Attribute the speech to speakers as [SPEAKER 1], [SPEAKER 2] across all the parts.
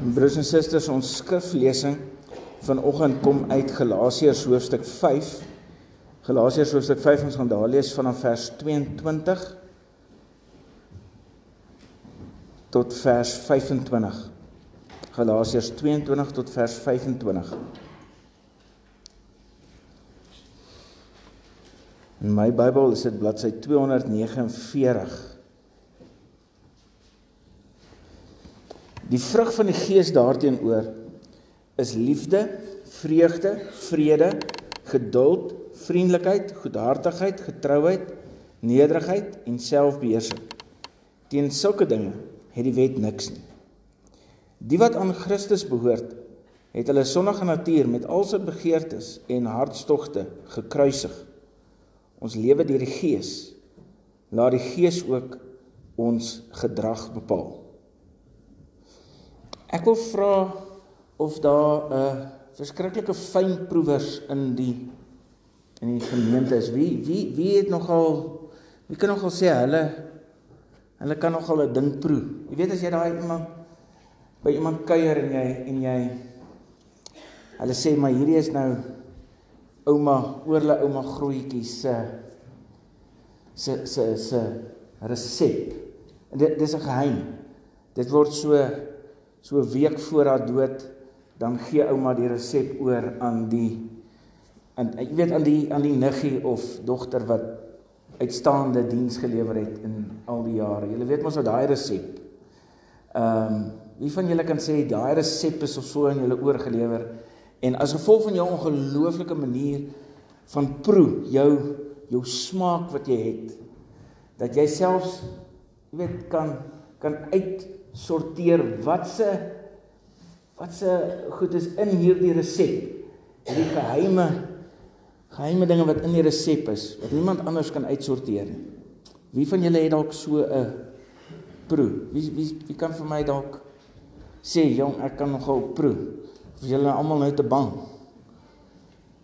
[SPEAKER 1] Broers en susters, ons skriflesing vanoggend kom uit Galasiërs hoofstuk 5. Galasiërs hoofstuk 5 ons gaan daar lees vanaf vers 22 tot vers 25. Galasiërs 22 tot vers 25. In my Bybel is dit bladsy 249. Die vrug van die Gees daarteenoor is liefde, vreugde, vrede, geduld, vriendelikheid, goedhartigheid, getrouheid, nederigheid en selfbeheersing. Teen sulke dinge het die wet niks nie. Die wat aan Christus behoort, het hulle sondige natuur met al sy begeertes en hartstogte gekruisig. Ons lewe deur die Gees. Laat die Gees ook ons gedrag bepaal. Ek wil vra of daar 'n uh, verskriklike fynproevers in die in die gemeente is. Wie wie wie het nogal wie kan nogal sê hulle hulle kan nogal 'n ding proe. Jy weet as jy daai iemand by iemand kuier en jy en jy hulle sê maar hierdie is nou ouma oorle ouma grootjie se se se se resep. Dit dis 'n geheim. Dit word so so 'n week voor haar dood dan gee ouma die resep oor aan die en jy weet aan die aan die niggie of dogter wat uitstaande diens gelewer het in al die jare. Julle weet mos wat daai resep. Ehm um, wie van julle kan sê daai resep is of so aan julle oorgelewer en as gevolg van jou ongelooflike manier van proe, jou jou smaak wat jy het dat jy selfs jy weet kan kan uit sorteer wat se wat se goed is in hierdie resep. Die geheime geheime dinge wat in die resep is wat niemand anders kan uitsorteer nie. Wie van julle het dalk so 'n proe? Wie wie wie kan vir my dalk sê jong, ek kan nogal proe. Of julle almal nou te bang.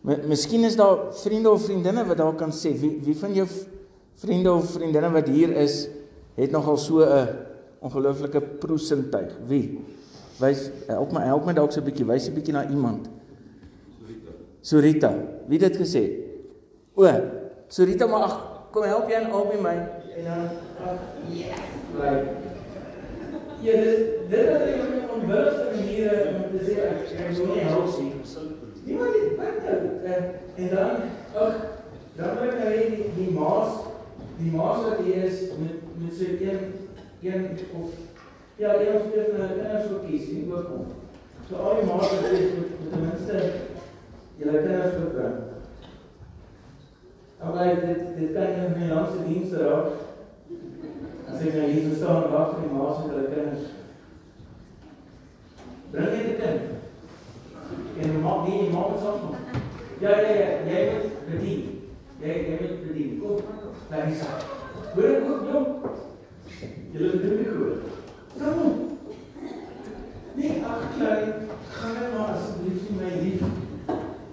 [SPEAKER 1] Miskien is daar vriende of vriendinne wat dalk kan sê wie wie van jou vriende of vriendinne wat hier is het nogal so 'n ongelooflike proesintuig. Wie? Wys help my help my dalk so 'n bietjie, wys 'n bietjie na iemand. Sorita. Sorita. Wie het dit gesê? O, Sorita maar ag, kom help jy en albei my en dan ag ja, bly. Ja, dit dit is net 'n onbewuste manier om te sê ek ek wil nie help sien. Niemand het wat nou. En dan ag dan ek nou hê die, die maas die maas wat hier is met met so 'n een of ja, een of twee van hulle kinders wil kies en ook kom. So al die maats wat met, met ten minste julle kinders wil bring. Maar dit dit kan nie van die dienste raak. As ek nou hier staan en wag vir die maats met hulle kinders. Bring jy die kind? En maak nie die maats saam. Ja, ja, ja, jy moet bedien. Jy jy moet bedien. Kom, daar is hy. Hoor ek ook jong? Julle het dit gehoor. Kom. Nee, ag klein, gaan net maar asseblief vir my lief.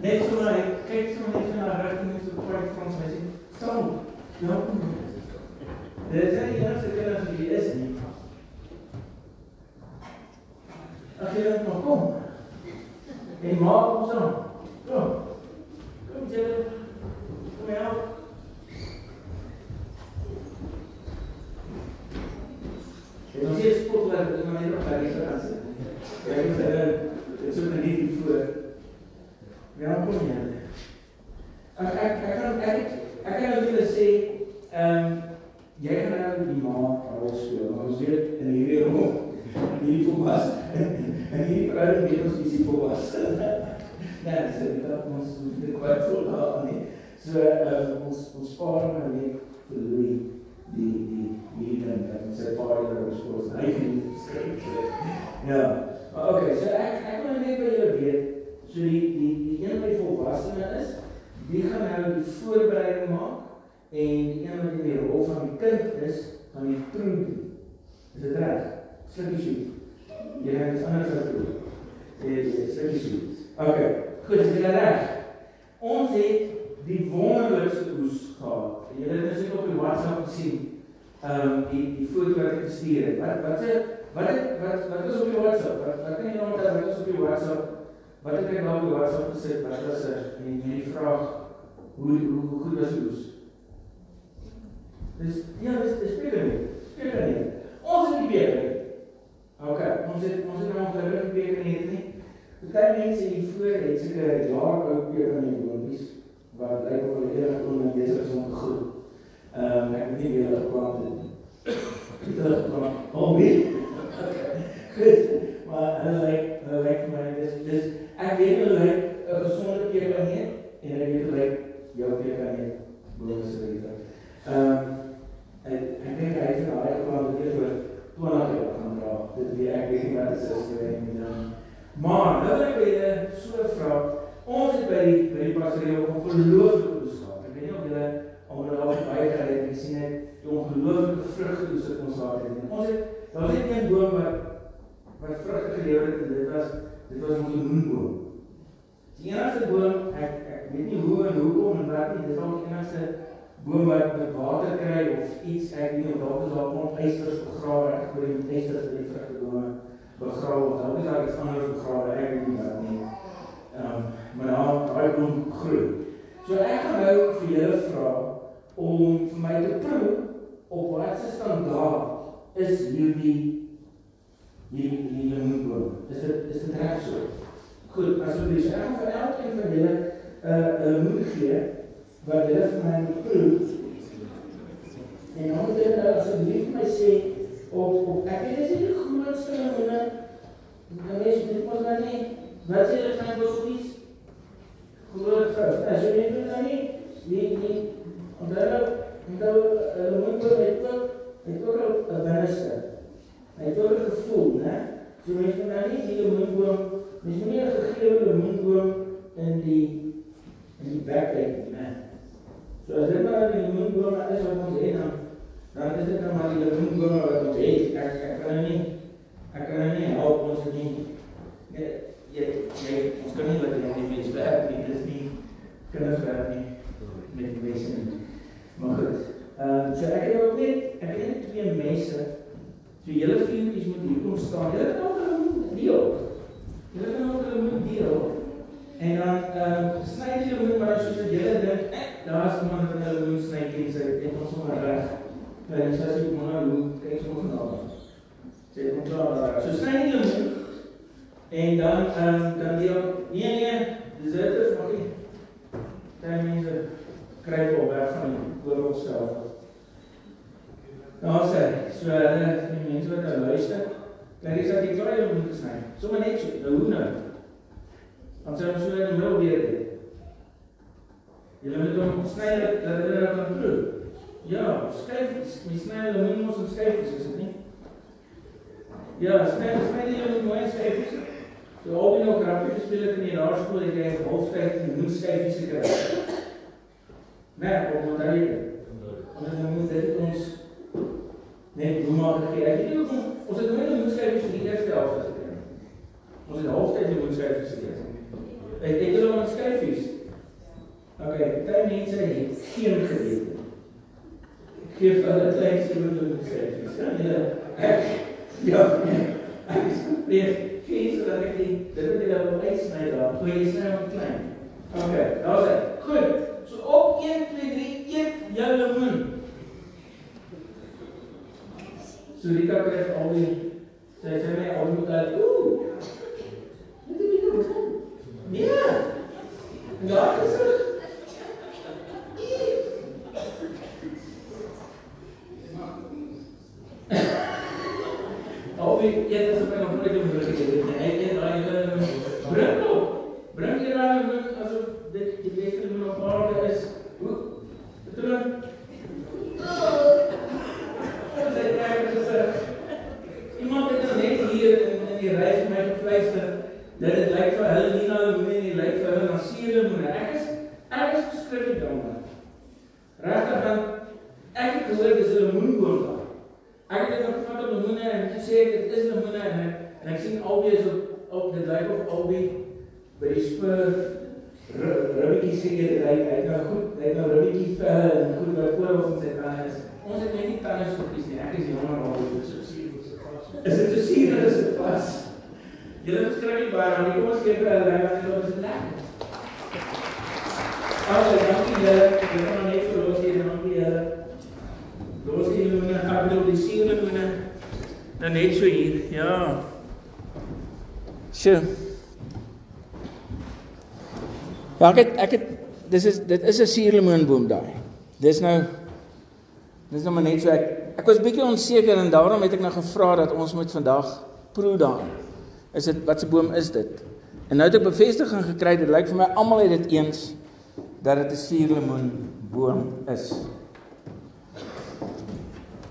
[SPEAKER 1] Net so maar kyk so net na haar rigting so kwart van sy sê. Kom. Ja. Dit is nie eers ek kan as jy is nie. Ag jy net maar kom. En maak ons dan. Kom. Kom jy. Kom jy. En ons hier spot dat dit maar net op daai geraas het. Ja, ek sê dit is net hier voor. Ja, kom jy. Ek ek ek kan ek ek kan wil sê ehm um, jy gaan nou die ma rol speel. Ons weet in hierdie rol hierdie volwas en hierdie vrou weet ons is die volwas. Nee, so het ons dit kwart vol daar nie. So um, ons ons spaar maar net vir Louis die die die dan dan sy vader was was hy geskryf. Ja. Maar okay, so ek ek wil net by julle weet, so die die die een wat volwasse is, wie gaan nou die voorbereiding maak en die een wat in die rol van die kind is, gaan die proe doen. Is dit reg? Slukkie soet. Jy het iets anders gedoen. Dit is slukkie soet. Okay, goed, is dit reg? Ons het die wonderlikste oes gehad. Julle het dit op die WhatsApp gesien ehm um, die die foto wat ek gestuur het. Wat wat se wat het, wat wat is op die WhatsApp? Wat wat kan jy nou onthou wat is op die WhatsApp? Wat het ek nou op die WhatsApp gesit? Wat was er en die vraag hoe hoe, hoe goed was oes? Dis ja, dis dis beter nie. Beter nie. Ons het die beter. OK, ons het ons het nou ongelukkig beter nie, nie. Party mense hier voor het seker jaar ou beter nie boontjies wat lyk of hulle eendag kon in besig is om te groei. Ehm um, ek weet nie wie hulle gekwam het. Hulle gekwam. Oh, wie? Goed. Maar hulle lyk hulle lyk vir my dis dis ek weet hulle lyk 'n gesonde pepernie en ek weet hulle lyk jou pepernie. Boonus vir dit. Ehm en ek dink hy het al gekwam dat jy vir 20 jaar gaan dra. Dit wie ek weet nie wat dit is nie en dan Maar nou wil ek by julle so vra. Ons het by die by die pastorie ongelooflike boodskap. Ek weet nie of julle om hulle al baie gery het gesien het die ongelooflike vrugte wat ons daar het. Ons het daar was net een boom wat wat vrugte gelewer het en dit was dit was 'n lemoenboom. Die enigste boom ek ek weet nie hoe en hoekom en wat nie, dit was die enigste boom wat met water kry of iets ek weet nie of dalk is daar kom eisters begrawe ek hoor die eisters in die vrugte bome begrawe of dalk is daar iets anders begrawe ek weet nie wat nie. Ehm um, maar daar daai boom groei. So ek gaan nou vir julle vra om vir my te proe op watter standaard is hierdie hierdie hierdie lemoenboom. Is dit is dit reg so? Goed, asseblief, ek gaan vir elkeen van julle 'n uh, 'n lemoen gee wat julle vir my moet proe. En dan moet julle nou asseblief my sê op op ek weet dis die grootste lemoene. Nou is dit mos dan nie. Wat sê jy van bosbies? Groot vrou. As jy net dan nie, nie nie Onthou, onthou hulle moet ook net ook net ook 'n binneste. Hy het ook 'n gevoel, né? So mens moet nou nie die lemoenboom, mens moet nie 'n gegee lemoenboom in die in die bek hê, né? So as dit maar die lemoenboom is wat ons het dan dan is dit nou maar die lemoenboom wat ons het. Ek ek kan nie ek kan nie help ons nie. Jy jy ons kan nie laat die mense werk nie. Dis nie kinders werk nie met die mense nie. Maar goed. Ehm uh, so ek het ook net ek het net twee mense. So julle vriendjies moet hier kom staan. Julle kan ook hulle deel. Julle kan ook hulle deel. En dan ehm uh, sny jy moet maar soos wat julle dink, eh, daar's iemand wat hulle moet sny en sê ek ons sommer reg. En sy sê kom nou hoe kyk ons van daar. Sê kom klaar. So sny jy moet en dan um, dan die nee nee, dis dit is nog nie. Dan mense kry op weg van die oorlog self. Nou sê, so hulle die mense wat nou luister, dan is dit klaar om te sny. Sommige net so, nou hoe nou? Dan sê ons so in die middel weer dit. Julle moet hom sny dat hulle nou kan proe. Ja, skyfies, mens sny hulle moet mos skyfies, is dit nie? Ja, sny sny die hulle mooi skyfies. So al die nog gespeel het in die laerskool, het jy halftyd die moes skyfies gekry. Nee, op wat hy ons het moet dit ons net hoe maar gee. Ek weet nie of ons het nooit 'n moedskryf vir die eerste helfte gekry. Ons het halftyd die moedskryf geskryf. Ek het hulle aan skryfies. OK, baie mense het geen gewete. Gee vir hulle tyd vir hulle moedskryfies. Ja, nee. Ek ja. Ek is weer geen so dat ek die dit het hulle op uitsny daar. Hoe jy sny om klein. OK, daar's dit. Goed. So op 1 2 3 eet jou lemoen. So Rika kry al die sy sê my al moet al ooh. Dit is nie goed. Nee. Ja, dis Al die eet as ek nog nooit in my lewe gedoen het. Ek eet daai bring op. Bring jy daai asof dit die beste doen op aarde is. Hoe? Dit doen. Iemand het nou net hier in in die ry vir my gefluister dat dit lyk vir hulle nie nou moenie nie lyk vir hulle na seele moenie. Ek is ek is verskriklik jammer. Regtig dan ek het gehoor dis 'n lemoenboom daar. Ek het net gevat op lemoene en gesê dit is lemoene en ek, en ek sien albei is op op dit lyk of albei by die spur ribbetjie seker hy hy nou goed, hy nou ribbetjie vel en goed wat oor ons het aan is. Ons het net nie tande stokkies nie. Ek is jonger al oor so suur vas. Is dit so suur dat dit vas? Julle het skryf nie baie aan nie. Kom ons gee vir hulle reg dat dit is lekker. Ag, dankie julle. Ek gaan nou net vir los hier dankie julle. Los hier limoene, ek bedoel die suur limoene. Dan net so hier. Ja. Sjoe. Ja, ek het, ek het dis is dit is 'n suurlemoenboom daai. Dis nou dis nou maar net so ek ek was bietjie onseker en daarom het ek nou gevra dat ons moet vandag proe daarin. Is dit wat se boom is dit? En nou het ek bevestiging gekry dit lyk vir my almal het dit eens dat dit 'n suurlemoenboom is.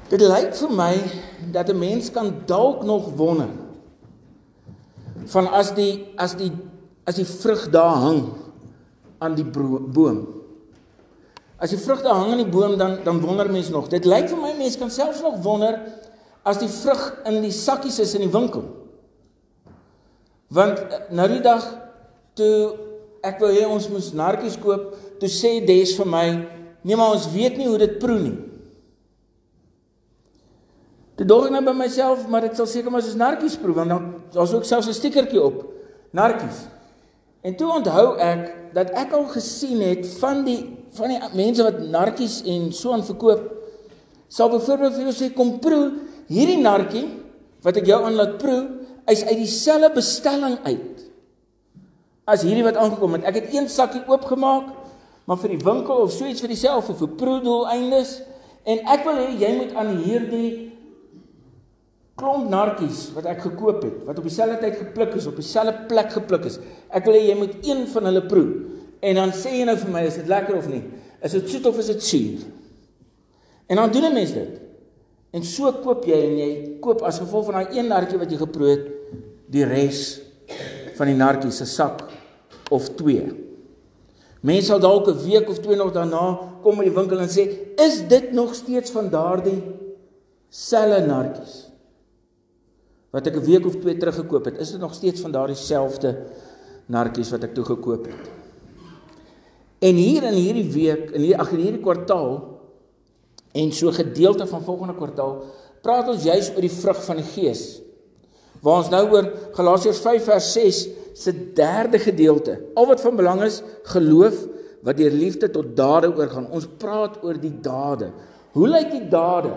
[SPEAKER 1] Dit lyk vir my dat 'n mens kan dalk nog wonder van as die as die as die vrug daar hang aan die boom. As die vrugte hang aan die boom dan dan wonder mens nog. Dit lyk vir my mense kan selfs nog wonder as die vrug in die sakkies is in die winkel. Want eh, nou die dag toe ek wou hê ons moes nartjies koop, toe sê Des vir my, "Nee, maar ons weet nie hoe dit proe nie." Toe dink ek nou by myself, maar dit sal seker maar soos nartjies proe want dan daar's ook selfs 'n stikertjie op. Nartjies. En toe onthou ek dat ek al gesien het van die van die mense wat nartjies en so aan verkoop sal byvoorbeeld vir jou sê kom proe hierdie nartjie wat ek jou aan laat proe is uit dieselfde bestelling uit as hierdie wat aangekom het. Ek het een sakkie oopgemaak maar vir die winkel of so iets vir dieselfde vir proedoeleindes en ek wil hê jy moet aan hierdie klomp nartjies wat ek gekoop het wat op dieselfde tyd gepluk is op dieselfde plek gepluk is ek wil hê jy moet een van hulle proe En dan sê jy nou vir my, is dit lekker of nie? Is dit soet of is dit suur? En dan doen 'n mens dit. En so koop jy en jy koop as gevolg van daai een nartjie wat jy geproe het, die res van die nartjie se sak of twee. Mense sal dalk 'n week of twee nog daarna kom by die winkel en sê, "Is dit nog steeds van daardie selle nartjies wat ek 'n week of twee terug gekoop het? Is dit nog steeds van daardie selfde nartjies wat ek toe gekoop het?" En hier in hierdie week, in hierdie ag in hierdie kwartaal en so gedeelte van volgende kwartaal, praat ons juis oor die vrug van die Gees. Waar ons nou oor Galasiërs 5 vers 6 se derde gedeelte. Al wat van belang is, geloof wat deur liefde tot dade oorgaan. Ons praat oor die dade. Hoe lyk die dade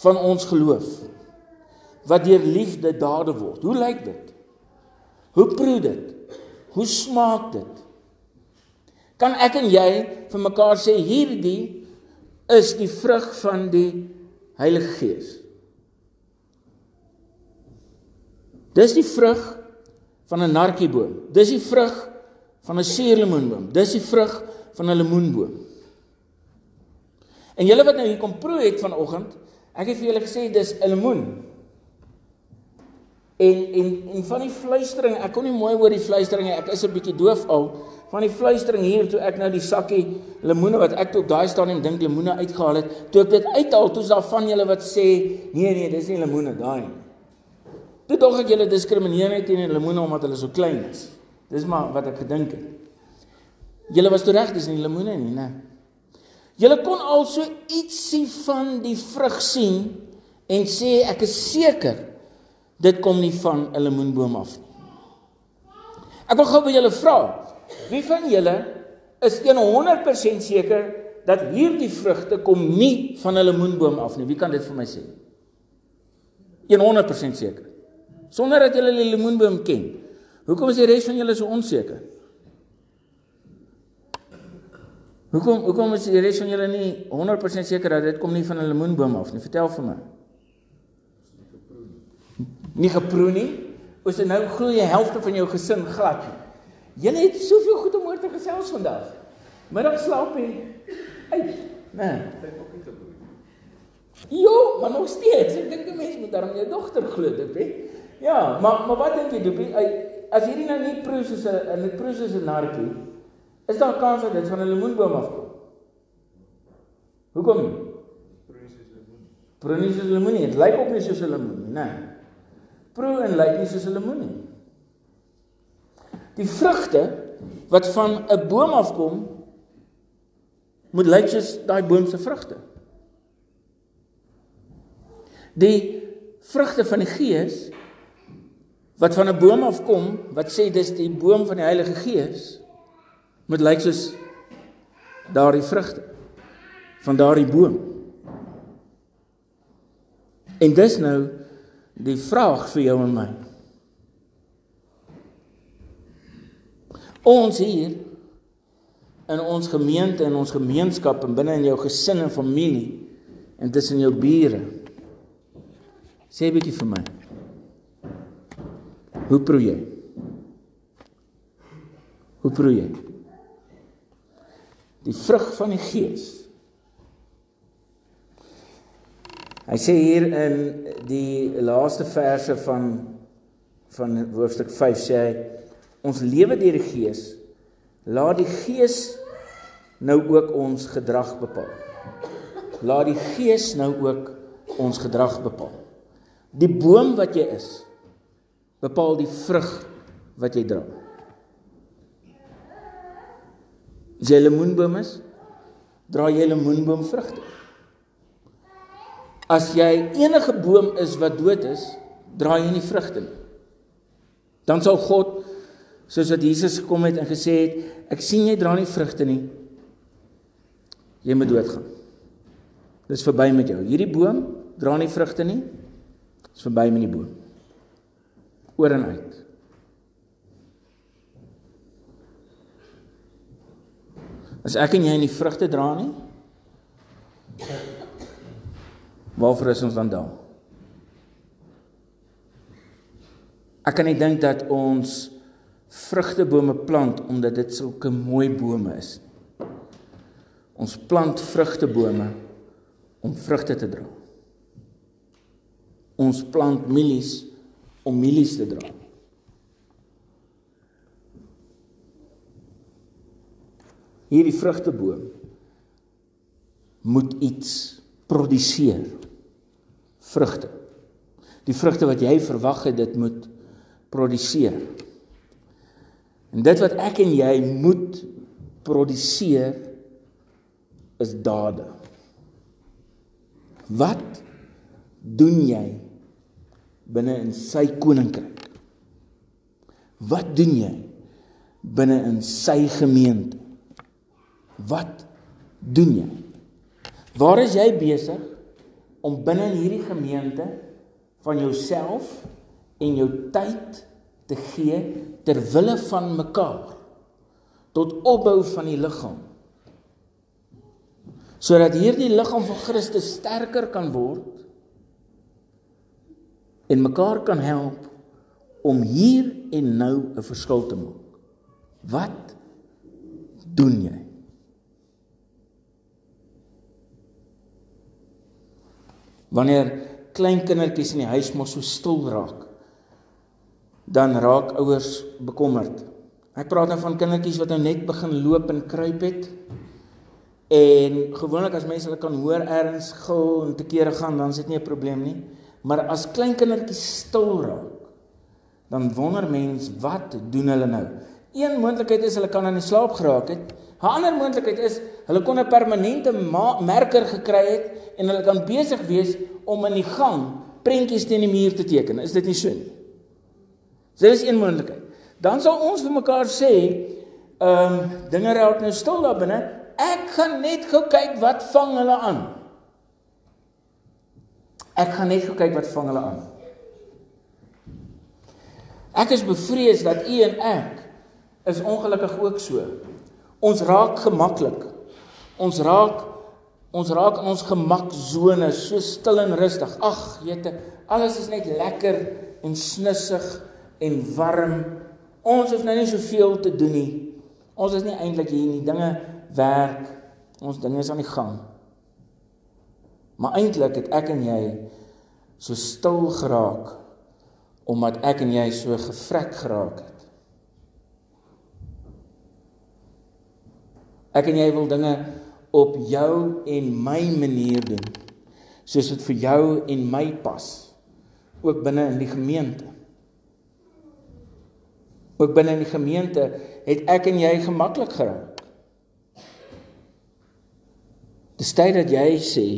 [SPEAKER 1] van ons geloof? Wat deur liefde dade word. Hoe lyk dit? Hoe proe dit? Hoe smaak dit? Kan ek en jy vir mekaar sê hierdie is die vrug van die Heilige Gees? Dis die vrug van 'n narkieboom. Dis die vrug van 'n suurlemoenboom. Dis die vrug van 'n lemoenboom. En julle wat nou hier kom proe het vanoggend, ek het vir julle gesê dis 'n lemoen. En en en van die fluistering, ek kon nie mooi hoor die fluistering nie. Ek is 'n bietjie doof al van die fluistering hier toe ek nou die sakkie lemoene wat ek toe op daai stadium dink lemoene uitgehaal het, toe ek dit uithaal, toe is daar van julle wat sê, nee nee, dis nie lemoene daai nie. Toe dog ek julle diskrimineer net teen die lemoene omdat hulle so klein is. Dis maar wat ek gedink het. Julle was toe reg, dis nie lemoene nie, né? Julle kon also ietsie van die vrug sien en sê ek is seker dit kom nie van 'n lemoenboom af nie. Ek wil gou by julle vra, Wie van julle is 100% seker dat hierdie vrugte kom nie van 'n lemoenboom af nie? Wie kan dit vir my sê? 100% seker. Sonder dat julle die lemoenboom ken. Hoekom is die res van julle so onseker? Hoekom hoekom is die res van julle nie 100% seker dat dit kom nie van 'n lemoenboom af nie? Vertel vir my. Nie geproe nie. Ons het nou glo jy helfte van jou gesin glad nie. Julle het soveel goed om oor te gesels vandag. Middag slaap jy uit, né? Jo, maar nog steeds, ek dink die mens moet daarom jou dogter glo, dit hè. Ja, maar maar wat dink jy, Doopie? As hierdie nou nie proe soos 'n 'n proe soos 'n narkie, is daar kans dat dit van 'n lemoenboom afkom? Hoekom? Proe soos lemoen. Proe nie soos lemoen nie, dit lyk ook nie soos 'n lemoen nie, né? Proe en lyk nie soos 'n lemoen nie. Die vrugte wat van 'n boom afkom moet lyk soos daai boom se vrugte. Die vrugte van die Gees wat van 'n boom afkom, wat sê dis die boom van die Heilige Gees, moet lyk soos daardie vrugte van daardie boom. En dis nou die vraag vir jou en my. Ons hier in ons gemeente en ons gemeenskap en binne in jou gesin en familie en tussen jou bure. Sê 'n bietjie vir my. Hoe proe jy? Hoe proe jy? Die vrug van die Gees. Hy sê hier in die laaste verse van van hoofstuk 5 sê hy ons lewe deur die Gees. Laat die Gees nou ook ons gedrag bepaal. Laat die Gees nou ook ons gedrag bepaal. Die boom wat jy is, bepaal die vrug wat jy dra. As jy 'n lemoenboom is, dra jy lemoenboom vrugte. As jy enige boom is wat dood is, dra jy nie vrugte nie. Dan sal God soos wat Jesus gekom het en gesê het, ek sien jy dra nie vrugte nie. Jy moet doodgaan. Dis verby met jou. Hierdie boom dra nie vrugte nie. Dis verby met die boom. Oor en uit. As ek en jy nie vrugte dra nie, waarvoor is ons dan daar? Ek kan nie dink dat ons vrugtebome plant omdat dit sulke mooi bome is. Ons plant vrugtebome om vrugte te dra. Ons plant mielies om mielies te dra. Hierdie vrugteboom moet iets produseer. Vrugte. Die vrugte wat jy verwag het dit moet produseer. En dit wat ek en jy moet produseer is dade. Wat doen jy binne in sy koninkryk? Wat doen jy binne in sy gemeente? Wat doen jy? Waar is jy besig om binne in hierdie gemeente van jouself en jou tyd te gee ter wille van mekaar tot opbou van die liggaam sodat hierdie liggaam van Christus sterker kan word en mekaar kan help om hier en nou 'n verskil te maak. Wat doen jy? Wanneer klein kindertjies in die huis mos so stil raak, dan raak ouers bekommerd. Ek praat nou van kindertjies wat nou net begin loop en kruip het. En gewoonlik as mense hulle kan hoor ergens gil en te kere gaan, dan is dit nie 'n probleem nie. Maar as klein kindertjies stil raak, dan wonder mens wat doen hulle nou? Een moontlikheid is hulle kan aan die slaap geraak het. 'n Ander moontlikheid is hulle kon 'n permanente merker gekry het en hulle kan besig wees om in die gang prentjies teen die muur te teken. Is dit nie so nie? So dis een moontlikheid. Dan sal ons vir mekaar sê, ehm um, dinge raak nou stil daar binne. Ek gaan net gou kyk wat vang hulle aan. Ek gaan net gou kyk wat vang hulle aan. Ek is bevrees dat u en ek is ongelukkig ook so. Ons raak gemaklik. Ons raak ons raak in ons gemaksone so stil en rustig. Ag, jete, alles is net lekker en snissig en warm. Ons hoef nou nie soveel te doen nie. Ons is nie eintlik hier nie. Dinge werk. Ons dinge is aan die gang. Maar eintlik het ek en jy so stil geraak omdat ek en jy so gevrek geraak het. Ek en jy wil dinge op jou en my manier doen. Soos dit vir jou en my pas. Ook binne in die gemeente. Ook binne in die gemeente het ek en jy gemaklik geraak. Dis tyd dat jy sê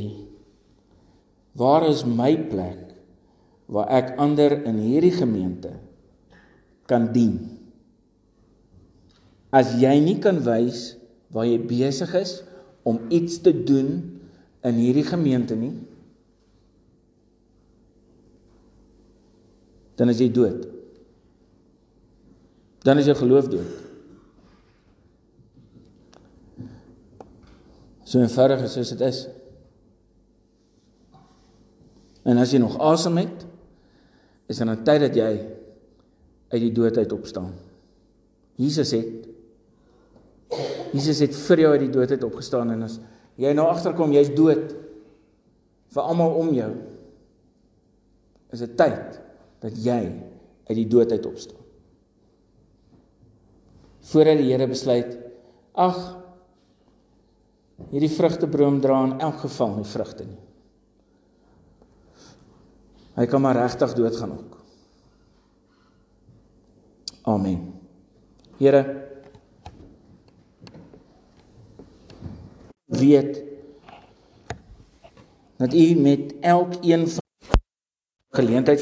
[SPEAKER 1] Waar is my plek waar ek ander in hierdie gemeente kan dien? As jy nie kan wys waar jy besig is om iets te doen in hierdie gemeente nie, dan is jy dood. Dan is jou geloof dood. So eenvoudig is soos dit is. En as jy nog asem het, is dit 'n tyd dat jy uit die dood uit opstaan. Jesus het Jesus het vir jou uit die dood uit opgestaan en as jy nou agterkom jy's dood vir almal om jou is dit tyd dat jy uit die dood uit opstaan. Voordat die Here besluit, ag hierdie vrugteboom dra in elk geval nie vrugte nie. Hy kan maar regtig doodgaan ook. Amen. Here weet dat u met elkeen van geleentheid